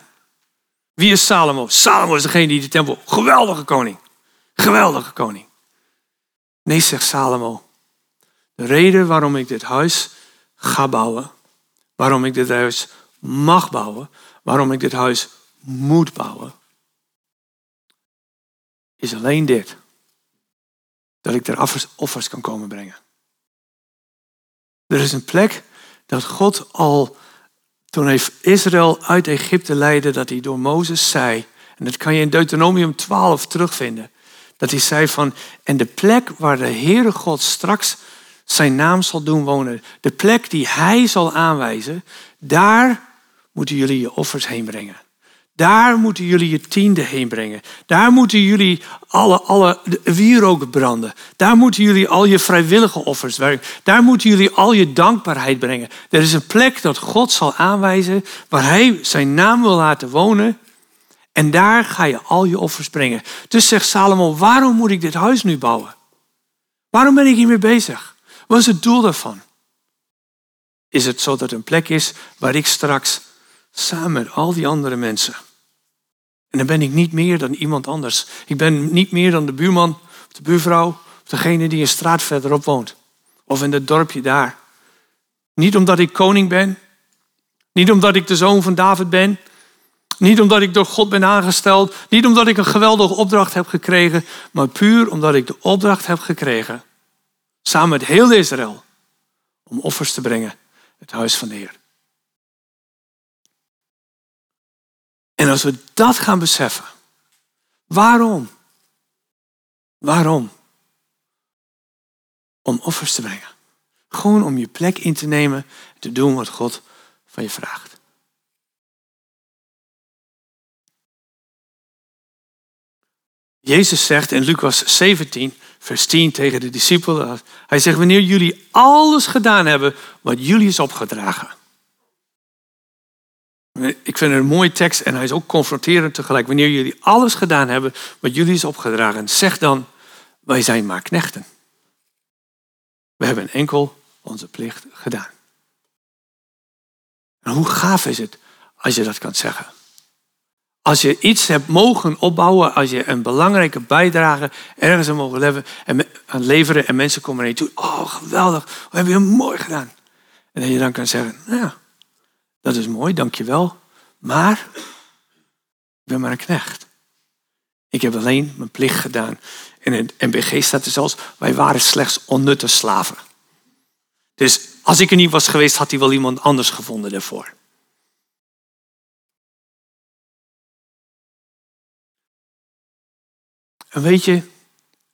Wie is Salomo? Salomo is degene die de tempel, geweldige koning, geweldige koning. Nee, zegt Salomo. De reden waarom ik dit huis ga bouwen, waarom ik dit huis mag bouwen, waarom ik dit huis moet bouwen, is alleen dit. Dat ik er offers kan komen brengen. Er is een plek dat God al, toen hij Israël uit Egypte leidde, dat hij door Mozes zei, en dat kan je in Deuteronomium 12 terugvinden. Dat hij zei van, en de plek waar de Heere God straks zijn naam zal doen wonen, de plek die hij zal aanwijzen, daar moeten jullie je offers heen brengen. Daar moeten jullie je tiende heen brengen. Daar moeten jullie alle, alle wierook branden. Daar moeten jullie al je vrijwillige offers werken. Daar moeten jullie al je dankbaarheid brengen. Er is een plek dat God zal aanwijzen waar Hij zijn naam wil laten wonen. En daar ga je al je offers brengen. Dus zegt Salomo, waarom moet ik dit huis nu bouwen? Waarom ben ik hiermee bezig? Wat is het doel daarvan? Is het zo dat een plek is waar ik straks samen met al die andere mensen. En dan ben ik niet meer dan iemand anders. Ik ben niet meer dan de buurman de buurvrouw of degene die een straat verderop woont. Of in het dorpje daar. Niet omdat ik koning ben. Niet omdat ik de zoon van David ben. Niet omdat ik door God ben aangesteld. Niet omdat ik een geweldige opdracht heb gekregen. Maar puur omdat ik de opdracht heb gekregen. Samen met heel Israël. Om offers te brengen. Het huis van de Heer. En als we dat gaan beseffen, waarom? Waarom? Om offers te brengen. Gewoon om je plek in te nemen en te doen wat God van je vraagt. Jezus zegt in Lucas 17, vers 10 tegen de discipelen, hij zegt, wanneer jullie alles gedaan hebben wat jullie is opgedragen, ik vind het een mooie tekst en hij is ook confronterend tegelijk. Wanneer jullie alles gedaan hebben wat jullie is opgedragen, zeg dan, wij zijn maar knechten. We hebben enkel onze plicht gedaan. En hoe gaaf is het als je dat kan zeggen? Als je iets hebt mogen opbouwen, als je een belangrijke bijdrage ergens aan mogen leveren en, aan leveren en mensen komen naar je toe. Oh, geweldig, we hebben je mooi gedaan. En dat je dan kan zeggen, nou ja, dat is mooi, dankjewel. Maar ik ben maar een knecht. Ik heb alleen mijn plicht gedaan. In het MBG staat er zelfs, wij waren slechts onnutte slaven. Dus als ik er niet was geweest, had hij wel iemand anders gevonden daarvoor. En weet je,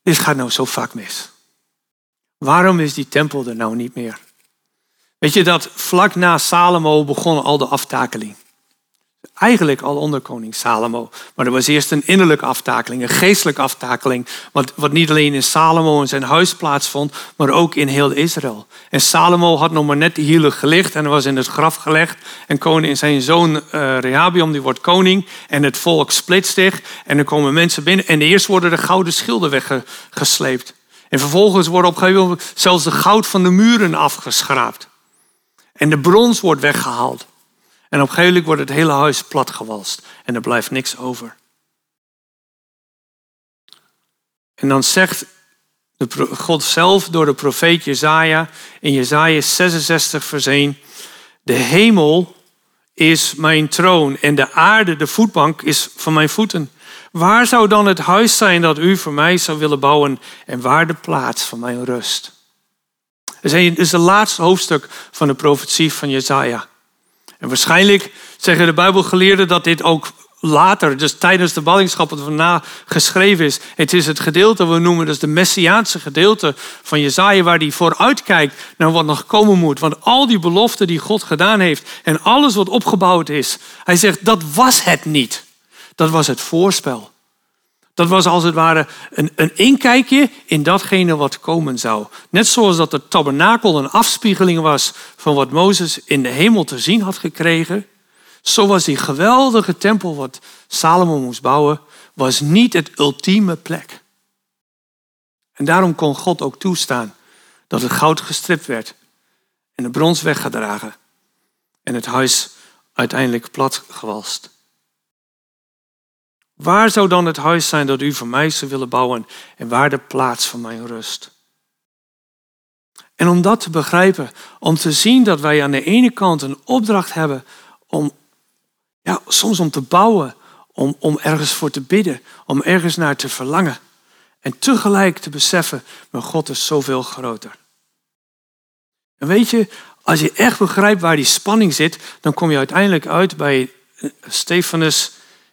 dit gaat nou zo vaak mis. Waarom is die tempel er nou niet meer? Weet je dat vlak na Salomo begon al de aftakeling? Eigenlijk al onder koning Salomo. Maar er was eerst een innerlijke aftakeling, een geestelijke aftakeling. Wat, wat niet alleen in Salomo en zijn huis plaatsvond, maar ook in heel Israël. En Salomo had nog maar net de hielen gelicht en was in het graf gelegd. En koning, zijn zoon uh, die wordt koning. En het volk splitst zich. En er komen mensen binnen. En eerst worden de gouden schilden weggesleept. En vervolgens wordt op een gegeven moment zelfs de goud van de muren afgeschraapt. En de brons wordt weggehaald. En op een gegeven moment wordt het hele huis platgewalst. En er blijft niks over. En dan zegt God zelf door de profeet Jezaja in Jezaja 66 vers 1. De hemel is mijn troon en de aarde, de voetbank, is van mijn voeten. Waar zou dan het huis zijn dat u voor mij zou willen bouwen en waar de plaats van mijn rust? Het is het laatste hoofdstuk van de profetie van Jezaja. En waarschijnlijk zeggen de Bijbelgeleerden dat dit ook later, dus tijdens de ballingschap, wat na geschreven is. Het is het gedeelte, we noemen dus de Messiaanse gedeelte van Jezaja, waar hij vooruitkijkt naar wat nog komen moet. Want al die beloften die God gedaan heeft en alles wat opgebouwd is, hij zegt dat was het niet. Dat was het voorspel. Dat was als het ware een, een inkijkje in datgene wat komen zou. Net zoals dat de tabernakel een afspiegeling was van wat Mozes in de hemel te zien had gekregen. Zo was die geweldige tempel wat Salomo moest bouwen, was niet het ultieme plek. En daarom kon God ook toestaan dat het goud gestript werd en de brons weggedragen en het huis uiteindelijk platgewalst. Waar zou dan het huis zijn dat u voor mij zou willen bouwen en waar de plaats van mijn rust? En om dat te begrijpen, om te zien dat wij aan de ene kant een opdracht hebben om, ja, soms om te bouwen, om, om ergens voor te bidden, om ergens naar te verlangen. En tegelijk te beseffen, mijn God is zoveel groter. En weet je, als je echt begrijpt waar die spanning zit, dan kom je uiteindelijk uit bij Stefanus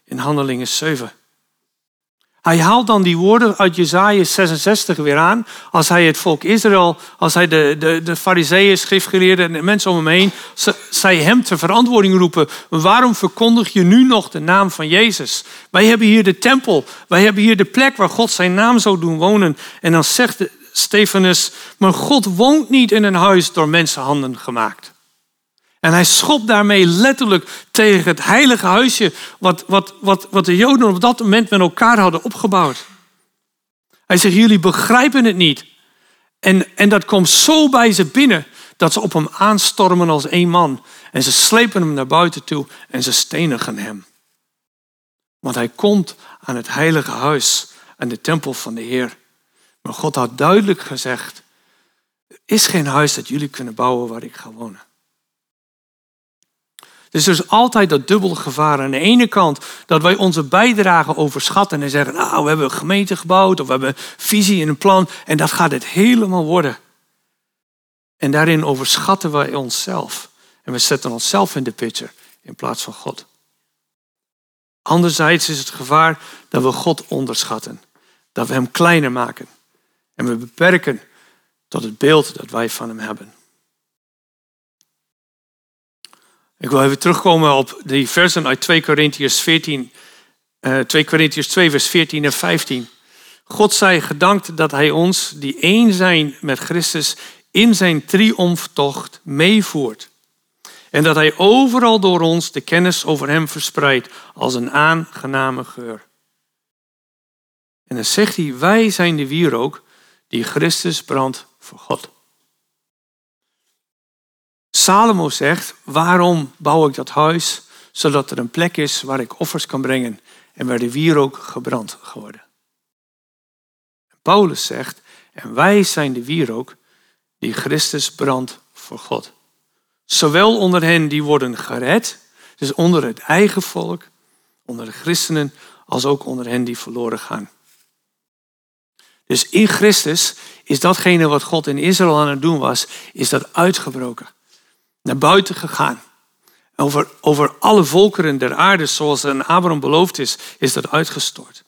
in Handelingen 7. Hij haalt dan die woorden uit Jezaja 66 weer aan. Als hij het volk Israël, als hij de, de, de fariseeën, schriftgeleerden en de mensen om hem heen, zij hem ter verantwoording roepen. Waarom verkondig je nu nog de naam van Jezus? Wij hebben hier de tempel. Wij hebben hier de plek waar God zijn naam zou doen wonen. En dan zegt Stefanus, maar God woont niet in een huis door mensenhanden gemaakt. En hij schopt daarmee letterlijk tegen het heilige huisje wat, wat, wat, wat de Joden op dat moment met elkaar hadden opgebouwd. Hij zegt, jullie begrijpen het niet. En, en dat komt zo bij ze binnen dat ze op hem aanstormen als één man. En ze slepen hem naar buiten toe en ze stenigen hem. Want hij komt aan het heilige huis, aan de tempel van de Heer. Maar God had duidelijk gezegd, er is geen huis dat jullie kunnen bouwen waar ik ga wonen. Dus er is altijd dat dubbele gevaar. Aan de ene kant dat wij onze bijdrage overschatten en zeggen, nou, we hebben een gemeente gebouwd of we hebben een visie en een plan en dat gaat het helemaal worden. En daarin overschatten wij onszelf. En we zetten onszelf in de picture in plaats van God. Anderzijds is het gevaar dat we God onderschatten. Dat we Hem kleiner maken. En we beperken tot het beeld dat wij van Hem hebben. Ik wil even terugkomen op die versen uit 2 Korintiërs 14, uh, 2 Korintiërs 2 vers 14 en 15. God zij gedankt dat hij ons, die één zijn met Christus, in zijn triomftocht meevoert. En dat hij overal door ons de kennis over hem verspreidt als een aangename geur. En dan zegt hij, wij zijn de wierook die Christus brandt voor God. Salomo zegt, waarom bouw ik dat huis? Zodat er een plek is waar ik offers kan brengen en waar de wierook gebrand geworden. Paulus zegt, en wij zijn de wierook die Christus brandt voor God. Zowel onder hen die worden gered, dus onder het eigen volk, onder de christenen, als ook onder hen die verloren gaan. Dus in Christus is datgene wat God in Israël aan het doen was, is dat uitgebroken naar buiten gegaan. Over, over alle volkeren der aarde, zoals aan Abraham beloofd is, is dat uitgestort.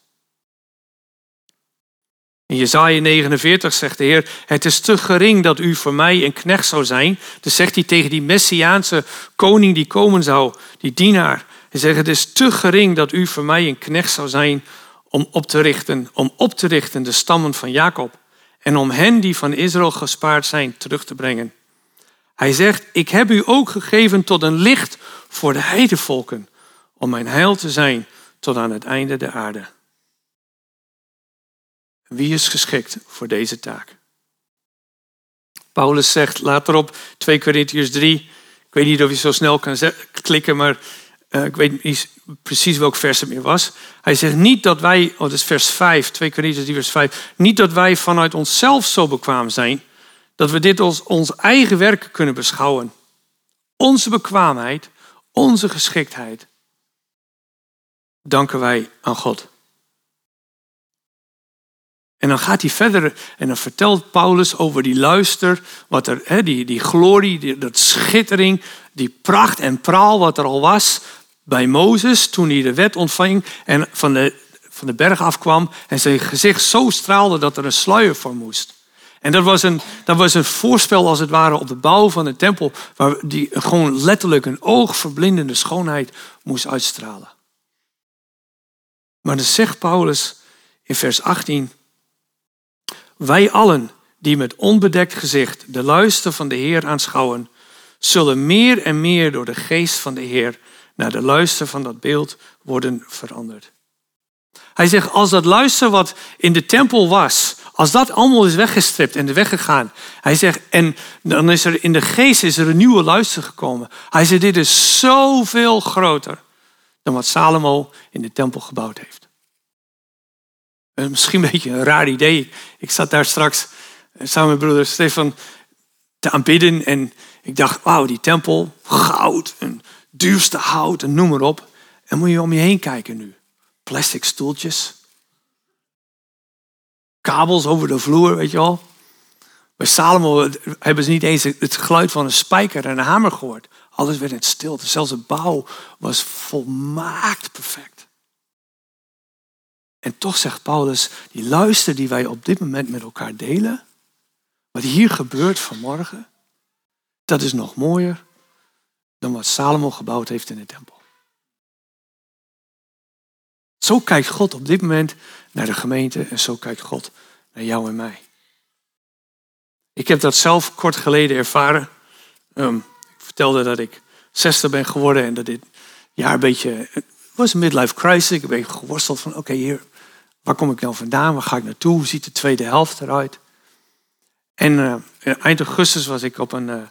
In Jezaja 49 zegt de Heer, het is te gering dat u voor mij een knecht zou zijn. Dus zegt hij tegen die Messiaanse koning die komen zou, die dienaar. Hij zegt, het is te gering dat u voor mij een knecht zou zijn om op te richten, om op te richten de stammen van Jacob. En om hen die van Israël gespaard zijn terug te brengen. Hij zegt, ik heb u ook gegeven tot een licht voor de heidevolken, om mijn heil te zijn tot aan het einde der aarde. Wie is geschikt voor deze taak? Paulus zegt later op 2 Corinthians 3, ik weet niet of je zo snel kan klikken, maar uh, ik weet niet precies welk vers het meer was. Hij zegt niet dat wij, oh dat is vers 5, 2 Corinthians 3 vers 5, niet dat wij vanuit onszelf zo bekwaam zijn, dat we dit als ons eigen werk kunnen beschouwen. Onze bekwaamheid, onze geschiktheid, danken wij aan God. En dan gaat hij verder en dan vertelt Paulus over die luister, wat er, die, die glorie, die, dat schittering, die pracht en praal wat er al was bij Mozes toen hij de wet ontving en van de, van de berg afkwam en zijn gezicht zo straalde dat er een sluier voor moest. En dat was, een, dat was een voorspel als het ware op de bouw van de tempel, waar die gewoon letterlijk een oogverblindende schoonheid moest uitstralen. Maar dan zegt Paulus in vers 18, wij allen die met onbedekt gezicht de luister van de Heer aanschouwen, zullen meer en meer door de geest van de Heer naar de luister van dat beeld worden veranderd. Hij zegt, als dat luister wat in de tempel was, als dat allemaal is weggestript en weggegaan. Hij zegt, en dan is er in de geest is er een nieuwe luister gekomen. Hij zegt, dit is zoveel groter dan wat Salomo in de tempel gebouwd heeft. Misschien een beetje een raar idee. Ik zat daar straks eh, samen met broeder Stefan te aanbidden. En ik dacht, wauw, die tempel, goud, een duurste hout en noem maar op. En moet je om je heen kijken nu. Plastic stoeltjes, kabels over de vloer, weet je wel. Bij Salomo hebben ze niet eens het geluid van een spijker en een hamer gehoord. Alles werd in stilte. Zelfs de bouw was volmaakt perfect. En toch zegt Paulus, die luister die wij op dit moment met elkaar delen, wat hier gebeurt vanmorgen, dat is nog mooier dan wat Salomo gebouwd heeft in de tempel. Zo kijkt God op dit moment naar de gemeente en zo kijkt God naar jou en mij. Ik heb dat zelf kort geleden ervaren. Um, ik vertelde dat ik 60 ben geworden en dat dit jaar een beetje. Het was een midlife crisis. Ik ben geworsteld van: oké, hier, waar kom ik nou vandaan? Waar ga ik naartoe? Hoe ziet de tweede helft eruit? En uh, eind augustus was ik op een, uh,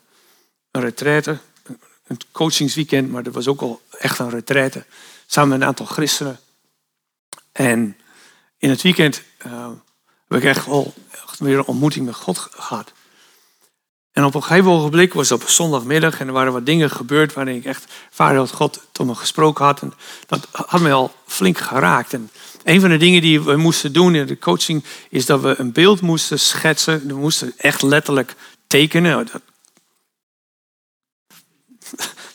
een retraite, een coachingsweekend, maar dat was ook al echt een retraite, samen met een aantal christenen. En in het weekend uh, heb ik echt wel echt weer een ontmoeting met God gehad. En op een gegeven ogenblik was het op zondagmiddag en er waren wat dingen gebeurd waarin ik echt vader dat God tot me gesproken had. En dat had me al flink geraakt. En een van de dingen die we moesten doen in de coaching is dat we een beeld moesten schetsen. We moesten echt letterlijk tekenen.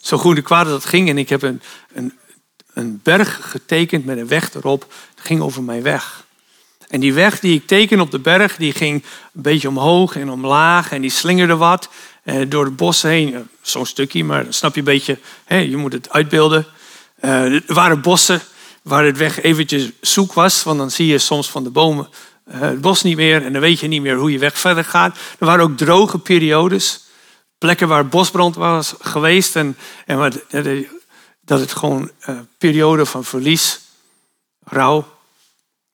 Zo goed en kwaad dat ging. En ik heb een, een, een berg getekend met een weg erop. Het ging over mijn weg. En die weg die ik teken op de berg, die ging een beetje omhoog en omlaag. En die slingerde wat eh, door de bossen heen. Zo'n stukje, maar snap je een beetje, je moet het uitbeelden. Eh, er waren bossen waar het weg eventjes zoek was. Want dan zie je soms van de bomen uh, het bos niet meer. En dan weet je niet meer hoe je weg verder gaat. Er waren ook droge periodes. Plekken waar bosbrand was geweest. En, en wat, dat het gewoon uh, periode van verlies, rouw.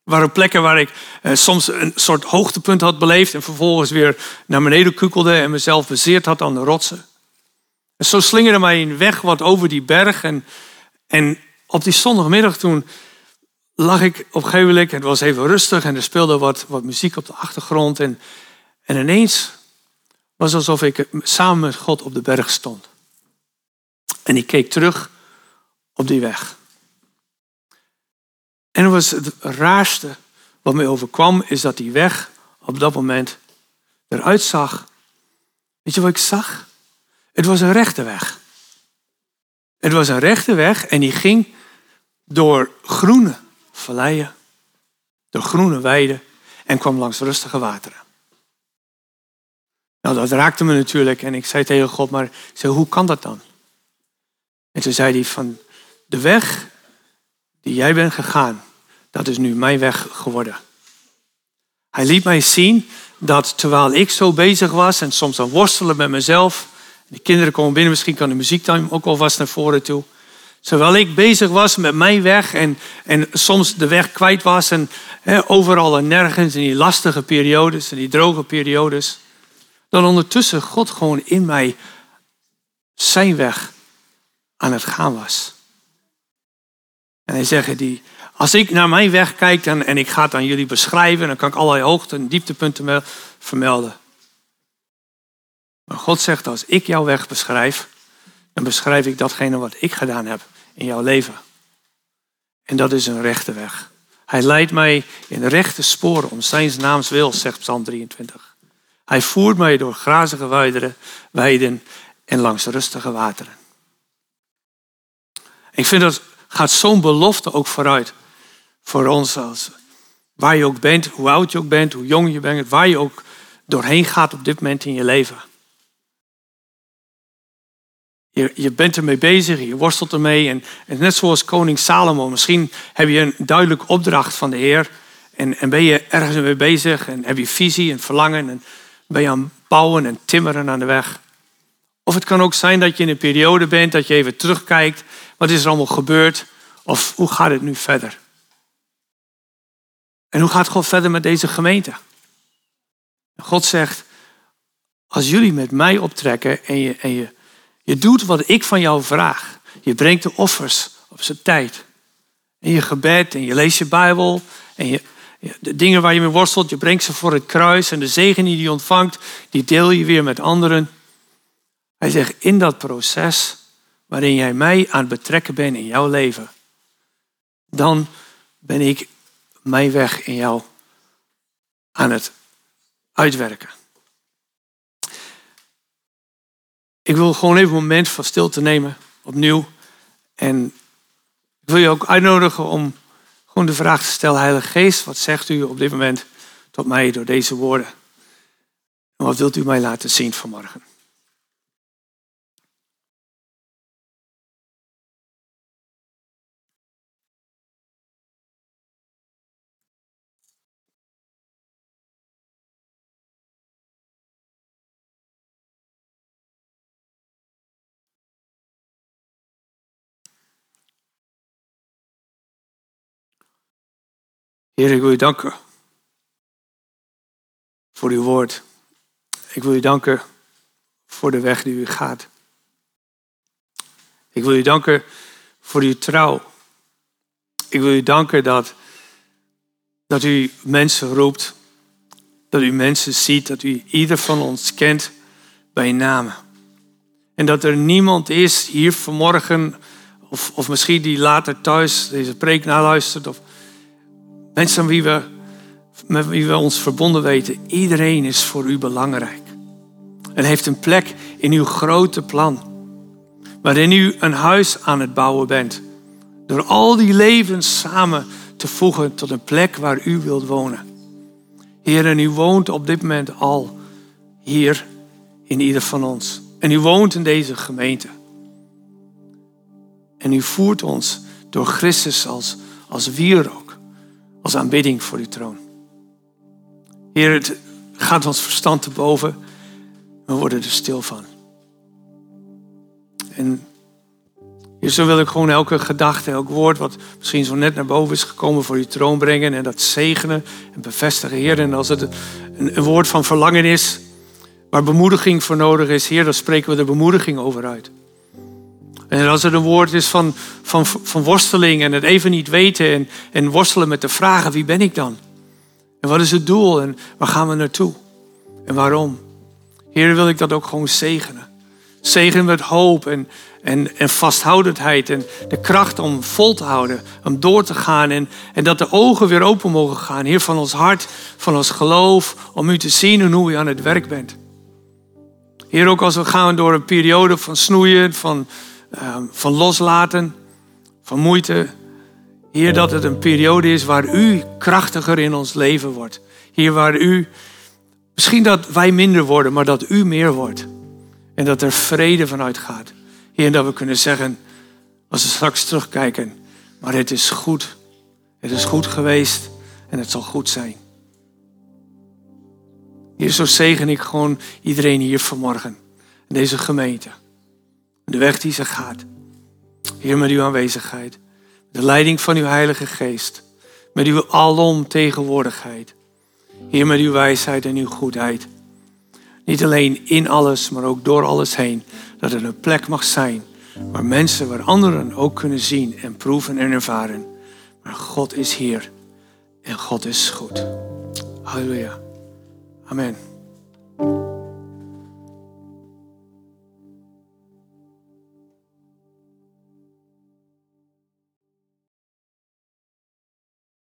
Waren plekken waar ik uh, soms een soort hoogtepunt had beleefd. En vervolgens weer naar beneden kukelde en mezelf bezeerd had aan de rotsen. En zo slingerde mij een weg wat over die berg. En, en op die zondagmiddag toen lag ik op een het was even rustig en er speelde wat, wat muziek op de achtergrond. En, en ineens was het alsof ik samen met God op de berg stond. En ik keek terug op die weg. En het was het raarste wat mij overkwam, is dat die weg op dat moment eruit zag. Weet je wat ik zag? Het was een rechte weg. Het was een rechte weg en die ging door groene valleien, door groene weiden en kwam langs rustige wateren. Nou, dat raakte me natuurlijk en ik zei tegen God, maar zei, hoe kan dat dan? En toen zei hij van, de weg die jij bent gegaan, dat is nu mijn weg geworden. Hij liet mij zien dat terwijl ik zo bezig was en soms dan worstelen met mezelf, de kinderen komen binnen, misschien kan de muziektuin ook alvast naar voren toe. Terwijl ik bezig was met mijn weg en, en soms de weg kwijt was en overal en nergens in die lastige periodes en die droge periodes, dan ondertussen God gewoon in mij zijn weg aan het gaan was. En hij zegt, die, als ik naar mijn weg kijk dan, en ik ga het aan jullie beschrijven, dan kan ik allerlei hoogte- en dieptepunten vermelden. Maar God zegt, als ik jouw weg beschrijf, dan beschrijf ik datgene wat ik gedaan heb in jouw leven. En dat is een rechte weg. Hij leidt mij in rechte sporen om zijn naams wil, zegt Psalm 23. Hij voert mij door grazige weiden en langs rustige wateren. Ik vind dat gaat zo'n belofte ook vooruit. Voor ons als waar je ook bent, hoe oud je ook bent, hoe jong je bent, waar je ook doorheen gaat op dit moment in je leven. Je, je bent ermee bezig, je worstelt ermee. En, net zoals koning Salomo, misschien heb je een duidelijke opdracht van de Heer. En, en ben je ergens mee bezig en heb je visie en verlangen. En ben je aan bouwen en timmeren aan de weg. Of het kan ook zijn dat je in een periode bent dat je even terugkijkt. Wat is er allemaal gebeurd? Of hoe gaat het nu verder? En hoe gaat God verder met deze gemeente? God zegt, als jullie met mij optrekken en je, en je je doet wat ik van jou vraag. Je brengt de offers op zijn tijd. En je gebed en je leest je Bijbel. En je, de dingen waar je mee worstelt, je brengt ze voor het kruis. En de zegen die je ontvangt, die deel je weer met anderen. Hij zegt, in dat proces waarin jij mij aan het betrekken bent in jouw leven, dan ben ik mijn weg in jou aan het uitwerken. Ik wil gewoon even een moment van stilte nemen, opnieuw. En ik wil je ook uitnodigen om gewoon de vraag te stellen, Heilige Geest, wat zegt u op dit moment tot mij door deze woorden? En wat wilt u mij laten zien vanmorgen? Heer, ik wil u danken voor uw woord. Ik wil u danken voor de weg die u gaat. Ik wil u danken voor uw trouw. Ik wil u danken dat, dat u mensen roept, dat u mensen ziet, dat u ieder van ons kent bij naam. En dat er niemand is hier vanmorgen, of, of misschien die later thuis deze preek naluistert, of Mensen wie we, met wie we ons verbonden weten, iedereen is voor u belangrijk. En heeft een plek in uw grote plan. Waarin u een huis aan het bouwen bent. Door al die levens samen te voegen tot een plek waar u wilt wonen. Heer, en u woont op dit moment al hier in ieder van ons. En u woont in deze gemeente. En u voert ons door Christus als, als wierook als aanbidding voor uw troon. Heer, het gaat ons verstand te boven. We worden er stil van. En Heer, zo wil ik gewoon elke gedachte, elk woord wat misschien zo net naar boven is gekomen voor uw troon brengen en dat zegenen en bevestigen, Heer. En als het een, een woord van verlangen is, waar bemoediging voor nodig is, Heer, dan spreken we de bemoediging over uit. En als het een woord is van, van, van worsteling en het even niet weten en, en worstelen met de vragen, wie ben ik dan? En wat is het doel en waar gaan we naartoe? En waarom? Heer, wil ik dat ook gewoon zegenen. Zegenen met hoop en, en, en vasthoudendheid en de kracht om vol te houden, om door te gaan en, en dat de ogen weer open mogen gaan. Heer, van ons hart, van ons geloof, om u te zien en hoe u aan het werk bent. Heer, ook als we gaan door een periode van snoeien, van, van loslaten, van moeite. Heer, dat het een periode is waar u krachtiger in ons leven wordt. Hier waar u, misschien dat wij minder worden, maar dat u meer wordt. En dat er vrede vanuit gaat. Heer, dat we kunnen zeggen, als we straks terugkijken, maar het is goed. Het is goed geweest en het zal goed zijn. Hier zo zegen ik gewoon iedereen hier vanmorgen. In deze gemeente de weg die ze gaat. Heer, met uw aanwezigheid, de leiding van uw Heilige Geest, met uw alom tegenwoordigheid. Heer, met uw wijsheid en uw goedheid. Niet alleen in alles, maar ook door alles heen. Dat er een plek mag zijn waar mensen, waar anderen ook kunnen zien en proeven en ervaren. Maar God is hier en God is goed. Halleluja. Amen.